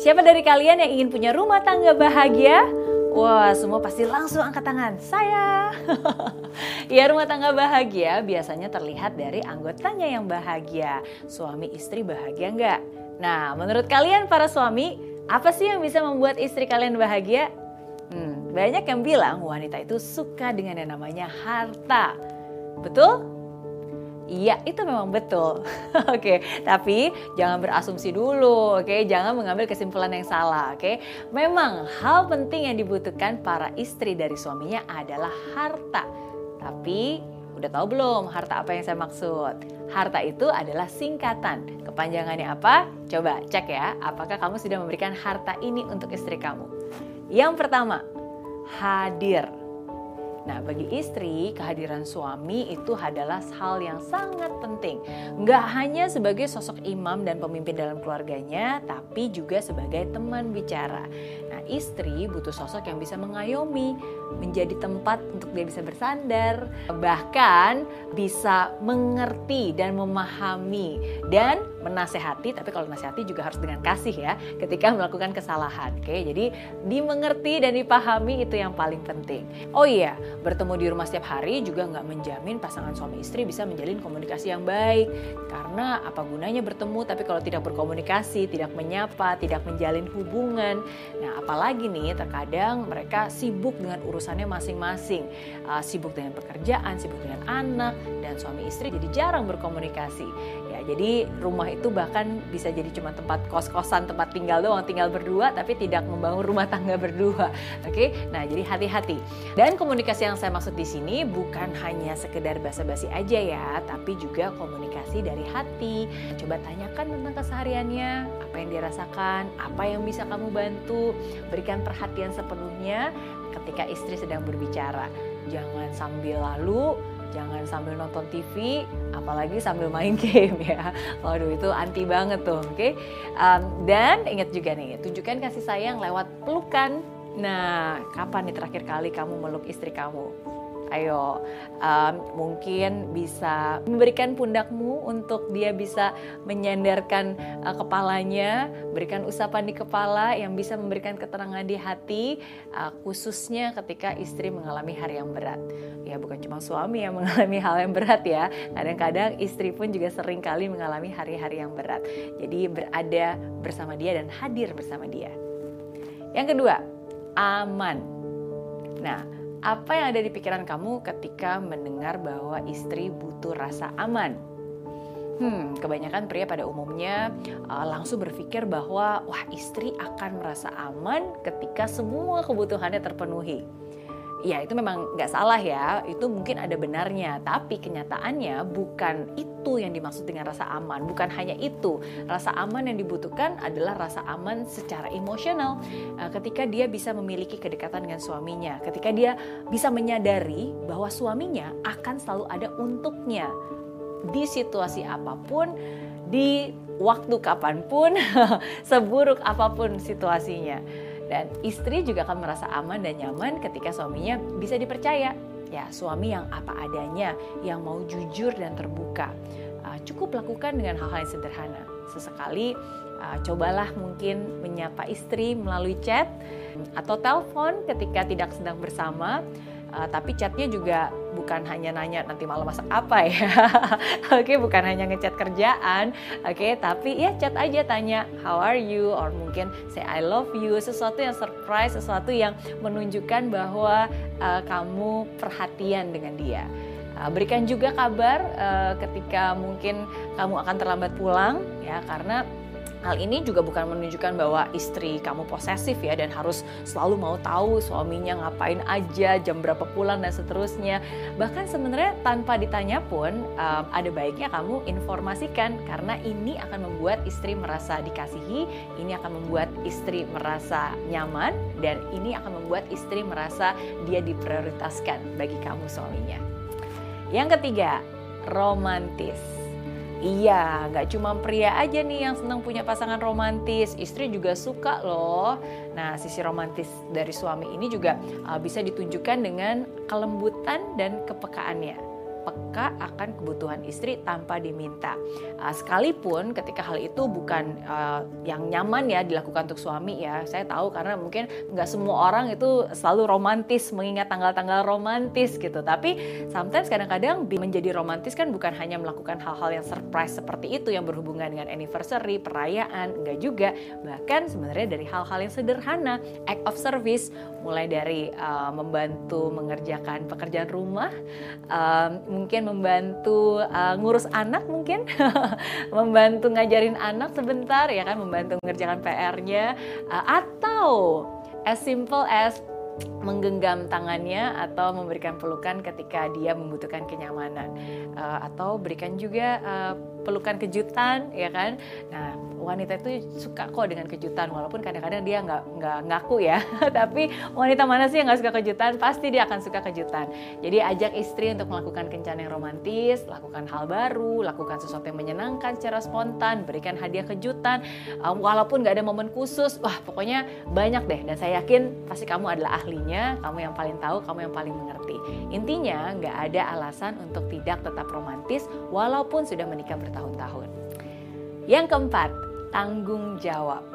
Siapa dari kalian yang ingin punya rumah tangga bahagia? Wah, semua pasti langsung angkat tangan. Saya. ya, rumah tangga bahagia biasanya terlihat dari anggotanya yang bahagia. Suami istri bahagia nggak? Nah, menurut kalian para suami, apa sih yang bisa membuat istri kalian bahagia? Hmm, banyak yang bilang wanita itu suka dengan yang namanya harta. Betul? Iya, itu memang betul. oke, tapi jangan berasumsi dulu, oke? Jangan mengambil kesimpulan yang salah, oke? Memang hal penting yang dibutuhkan para istri dari suaminya adalah harta. Tapi udah tahu belum harta apa yang saya maksud? Harta itu adalah singkatan. Kepanjangannya apa? Coba cek ya, apakah kamu sudah memberikan harta ini untuk istri kamu? Yang pertama, hadir. Nah, bagi istri, kehadiran suami itu adalah hal yang sangat penting. Nggak hanya sebagai sosok imam dan pemimpin dalam keluarganya, tapi juga sebagai teman bicara. Nah, istri butuh sosok yang bisa mengayomi, menjadi tempat untuk dia bisa bersandar, bahkan bisa mengerti dan memahami dan menasehati, tapi kalau nasehati juga harus dengan kasih ya ketika melakukan kesalahan. Oke, jadi dimengerti dan dipahami itu yang paling penting. Oh iya, bertemu di rumah setiap hari juga nggak menjamin pasangan suami istri bisa menjalin komunikasi yang baik. Karena apa gunanya bertemu tapi kalau tidak berkomunikasi, tidak menyapa, tidak menjalin hubungan. Nah, apalagi nih terkadang mereka sibuk dengan urusannya masing-masing. Uh, sibuk dengan pekerjaan, sibuk dengan anak dan suami istri jadi jarang berkomunikasi. Jadi rumah itu bahkan bisa jadi cuma tempat kos-kosan, tempat tinggal doang, tinggal berdua tapi tidak membangun rumah tangga berdua. Oke. Nah, jadi hati-hati. Dan komunikasi yang saya maksud di sini bukan hanya sekedar basa-basi aja ya, tapi juga komunikasi dari hati. Coba tanyakan tentang kesehariannya, apa yang dirasakan, apa yang bisa kamu bantu, berikan perhatian sepenuhnya ketika istri sedang berbicara. Jangan sambil lalu jangan sambil nonton TV, apalagi sambil main game ya. Waduh itu anti banget tuh, oke? Okay? Um, dan ingat juga nih, tunjukkan kasih sayang lewat pelukan Nah, kapan nih terakhir kali kamu meluk istri kamu? Ayo, um, mungkin bisa memberikan pundakmu untuk dia bisa menyandarkan uh, kepalanya, berikan usapan di kepala yang bisa memberikan keterangan di hati, uh, khususnya ketika istri mengalami hari yang berat. Ya, bukan cuma suami yang mengalami hal yang berat ya. Kadang-kadang istri pun juga sering kali mengalami hari-hari yang berat. Jadi berada bersama dia dan hadir bersama dia. Yang kedua, aman. Nah, apa yang ada di pikiran kamu ketika mendengar bahwa istri butuh rasa aman? Hmm, kebanyakan pria pada umumnya uh, langsung berpikir bahwa wah istri akan merasa aman ketika semua kebutuhannya terpenuhi ya itu memang nggak salah ya, itu mungkin ada benarnya. Tapi kenyataannya bukan itu yang dimaksud dengan rasa aman, bukan hanya itu. Rasa aman yang dibutuhkan adalah rasa aman secara emosional. Eh, ketika dia bisa memiliki kedekatan dengan suaminya, ketika dia bisa menyadari bahwa suaminya akan selalu ada untuknya di situasi apa pun, di waktu kapan pun, seburuk apa pun situasinya. Dan istri juga akan merasa aman dan nyaman ketika suaminya bisa dipercaya. Ya, suami yang apa adanya, yang mau jujur dan terbuka. Uh, cukup lakukan dengan hal-hal yang sederhana. Sesekali uh, cobalah mungkin menyapa istri melalui chat atau telepon ketika tidak sedang bersama Uh, tapi chatnya juga bukan hanya nanya nanti malam masak apa ya. Oke, okay, bukan hanya ngechat kerjaan. Oke, okay, tapi ya chat aja tanya how are you or mungkin say I love you, sesuatu yang surprise, sesuatu yang menunjukkan bahwa uh, kamu perhatian dengan dia. Uh, berikan juga kabar uh, ketika mungkin kamu akan terlambat pulang ya karena Hal ini juga bukan menunjukkan bahwa istri kamu posesif ya dan harus selalu mau tahu suaminya ngapain aja, jam berapa pulang dan seterusnya. Bahkan sebenarnya tanpa ditanya pun um, ada baiknya kamu informasikan karena ini akan membuat istri merasa dikasihi, ini akan membuat istri merasa nyaman dan ini akan membuat istri merasa dia diprioritaskan bagi kamu suaminya. Yang ketiga, romantis. Iya, nggak cuma pria aja nih yang senang punya pasangan romantis, istri juga suka loh. Nah, sisi romantis dari suami ini juga uh, bisa ditunjukkan dengan kelembutan dan kepekaannya. Peka akan kebutuhan istri tanpa diminta. Uh, sekalipun ketika hal itu bukan uh, yang nyaman ya dilakukan untuk suami ya, saya tahu karena mungkin nggak semua orang itu selalu romantis mengingat tanggal-tanggal romantis gitu. Tapi sometimes kadang-kadang menjadi romantis kan bukan hanya melakukan hal-hal yang surprise seperti itu yang berhubungan dengan anniversary, perayaan, enggak juga. Bahkan sebenarnya dari hal-hal yang sederhana, act of service, mulai dari uh, membantu mengerjakan pekerjaan rumah, uh, mungkin membantu uh, ngurus anak mungkin, membantu ngajarin anak sebentar ya kan, membantu mengerjakan PR-nya, uh, atau as simple as menggenggam tangannya atau memberikan pelukan ketika dia membutuhkan kenyamanan. Uh, atau berikan juga uh, pelukan kejutan ya kan? Nah wanita itu suka kok dengan kejutan walaupun kadang-kadang dia nggak nggak ngaku ya. Tapi wanita mana sih yang nggak suka kejutan? Pasti dia akan suka kejutan. Jadi ajak istri untuk melakukan kencan yang romantis lakukan hal baru lakukan sesuatu yang menyenangkan secara spontan berikan hadiah kejutan. Um, walaupun nggak ada momen khusus wah pokoknya banyak deh. Dan saya yakin pasti kamu adalah ahlinya kamu yang paling tahu kamu yang paling mengerti. Intinya nggak ada alasan untuk tidak tetap romantis walaupun sudah menikah bertahun-tahun yang keempat, tanggung jawab.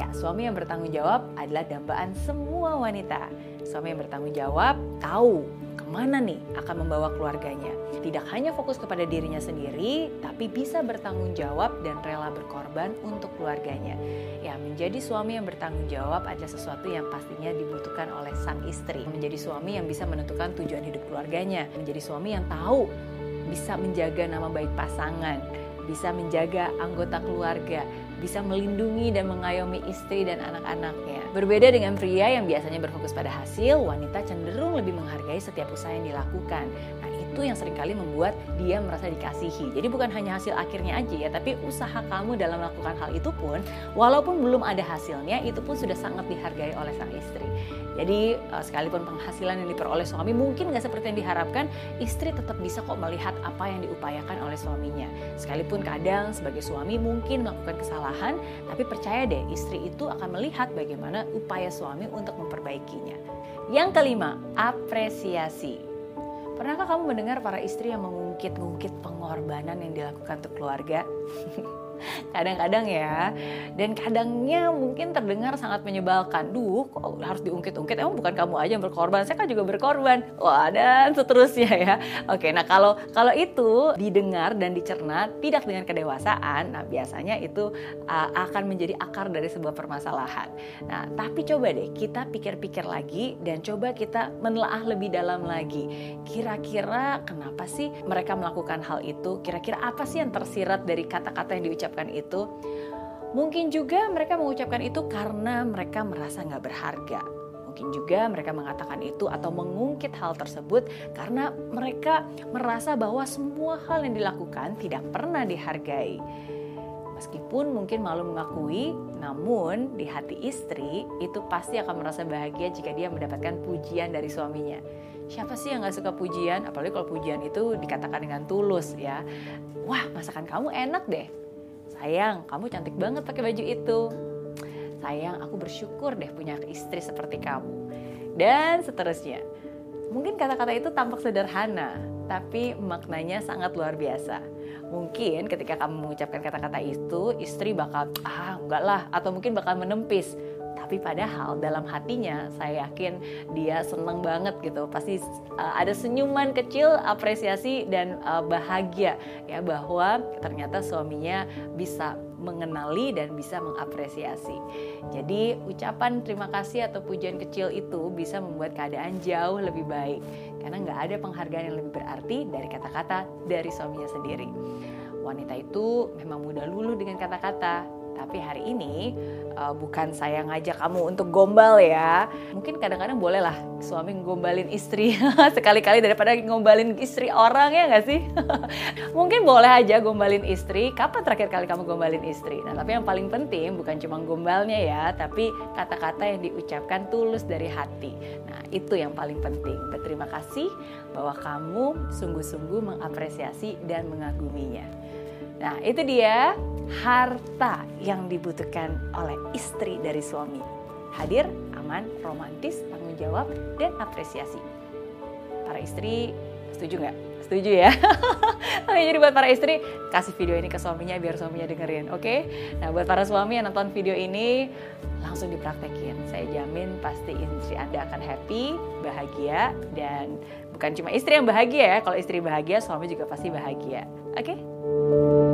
Ya, suami yang bertanggung jawab adalah dambaan semua wanita. Suami yang bertanggung jawab tahu ke mana nih akan membawa keluarganya. Tidak hanya fokus kepada dirinya sendiri, tapi bisa bertanggung jawab dan rela berkorban untuk keluarganya. Ya, menjadi suami yang bertanggung jawab adalah sesuatu yang pastinya dibutuhkan oleh sang istri. Menjadi suami yang bisa menentukan tujuan hidup keluarganya. Menjadi suami yang tahu bisa menjaga nama baik pasangan, bisa menjaga anggota keluarga, bisa melindungi dan mengayomi istri dan anak-anaknya. Berbeda dengan pria yang biasanya berfokus pada hasil, wanita cenderung lebih menghargai setiap usaha yang dilakukan. Nah, itu yang sering kali membuat dia merasa dikasihi. Jadi bukan hanya hasil akhirnya aja ya, tapi usaha kamu dalam melakukan hal itu pun, walaupun belum ada hasilnya, itu pun sudah sangat dihargai oleh sang istri. Jadi uh, sekalipun penghasilan yang diperoleh suami mungkin nggak seperti yang diharapkan, istri tetap bisa kok melihat apa yang diupayakan oleh suaminya. Sekalipun kadang sebagai suami mungkin melakukan kesalahan, tapi percaya deh istri itu akan melihat bagaimana upaya suami untuk memperbaikinya. Yang kelima, apresiasi. Pernahkah kamu mendengar para istri yang mengungkit-ungkit pengorbanan yang dilakukan untuk keluarga? kadang-kadang ya. Dan kadangnya mungkin terdengar sangat menyebalkan. Duh kok harus diungkit-ungkit? Emang bukan kamu aja yang berkorban. Saya kan juga berkorban. Wah dan seterusnya ya. Oke nah kalau kalau itu didengar dan dicerna tidak dengan kedewasaan nah biasanya itu uh, akan menjadi akar dari sebuah permasalahan. Nah tapi coba deh kita pikir-pikir lagi dan coba kita menelaah lebih dalam lagi. Kira-kira kenapa sih mereka melakukan hal itu? Kira-kira apa sih yang tersirat dari kata-kata yang diucapkan mengucapkan itu, mungkin juga mereka mengucapkan itu karena mereka merasa nggak berharga. Mungkin juga mereka mengatakan itu atau mengungkit hal tersebut karena mereka merasa bahwa semua hal yang dilakukan tidak pernah dihargai. Meskipun mungkin malu mengakui, namun di hati istri itu pasti akan merasa bahagia jika dia mendapatkan pujian dari suaminya. Siapa sih yang gak suka pujian? Apalagi kalau pujian itu dikatakan dengan tulus ya. Wah masakan kamu enak deh sayang kamu cantik banget pakai baju itu. Sayang aku bersyukur deh punya istri seperti kamu. Dan seterusnya. Mungkin kata-kata itu tampak sederhana tapi maknanya sangat luar biasa. Mungkin ketika kamu mengucapkan kata-kata itu istri bakal ah enggak lah atau mungkin bakal menempis tapi padahal dalam hatinya saya yakin dia seneng banget gitu pasti uh, ada senyuman kecil apresiasi dan uh, bahagia ya bahwa ternyata suaminya bisa mengenali dan bisa mengapresiasi. Jadi ucapan terima kasih atau pujian kecil itu bisa membuat keadaan jauh lebih baik karena nggak ada penghargaan yang lebih berarti dari kata-kata dari suaminya sendiri. Wanita itu memang mudah luluh dengan kata-kata, tapi hari ini uh, bukan saya ngajak kamu untuk gombal ya. Mungkin kadang-kadang boleh lah suami ngombalin istri sekali-kali daripada ngombalin istri orang ya nggak sih? Mungkin boleh aja gombalin istri. Kapan terakhir kali kamu gombalin istri? Nah tapi yang paling penting bukan cuma gombalnya ya, tapi kata-kata yang diucapkan tulus dari hati. Nah itu yang paling penting. Berterima kasih bahwa kamu sungguh-sungguh mengapresiasi dan mengaguminya. Nah, itu dia harta yang dibutuhkan oleh istri dari suami. Hadir, aman, romantis, tanggung jawab, dan apresiasi. Para istri Setuju nggak? Setuju ya? Oke, jadi buat para istri, kasih video ini ke suaminya biar suaminya dengerin, oke? Nah, buat para suami yang nonton video ini, langsung dipraktekin. Saya jamin pasti istri Anda akan happy, bahagia, dan bukan cuma istri yang bahagia ya, kalau istri bahagia, suami juga pasti bahagia. Oke?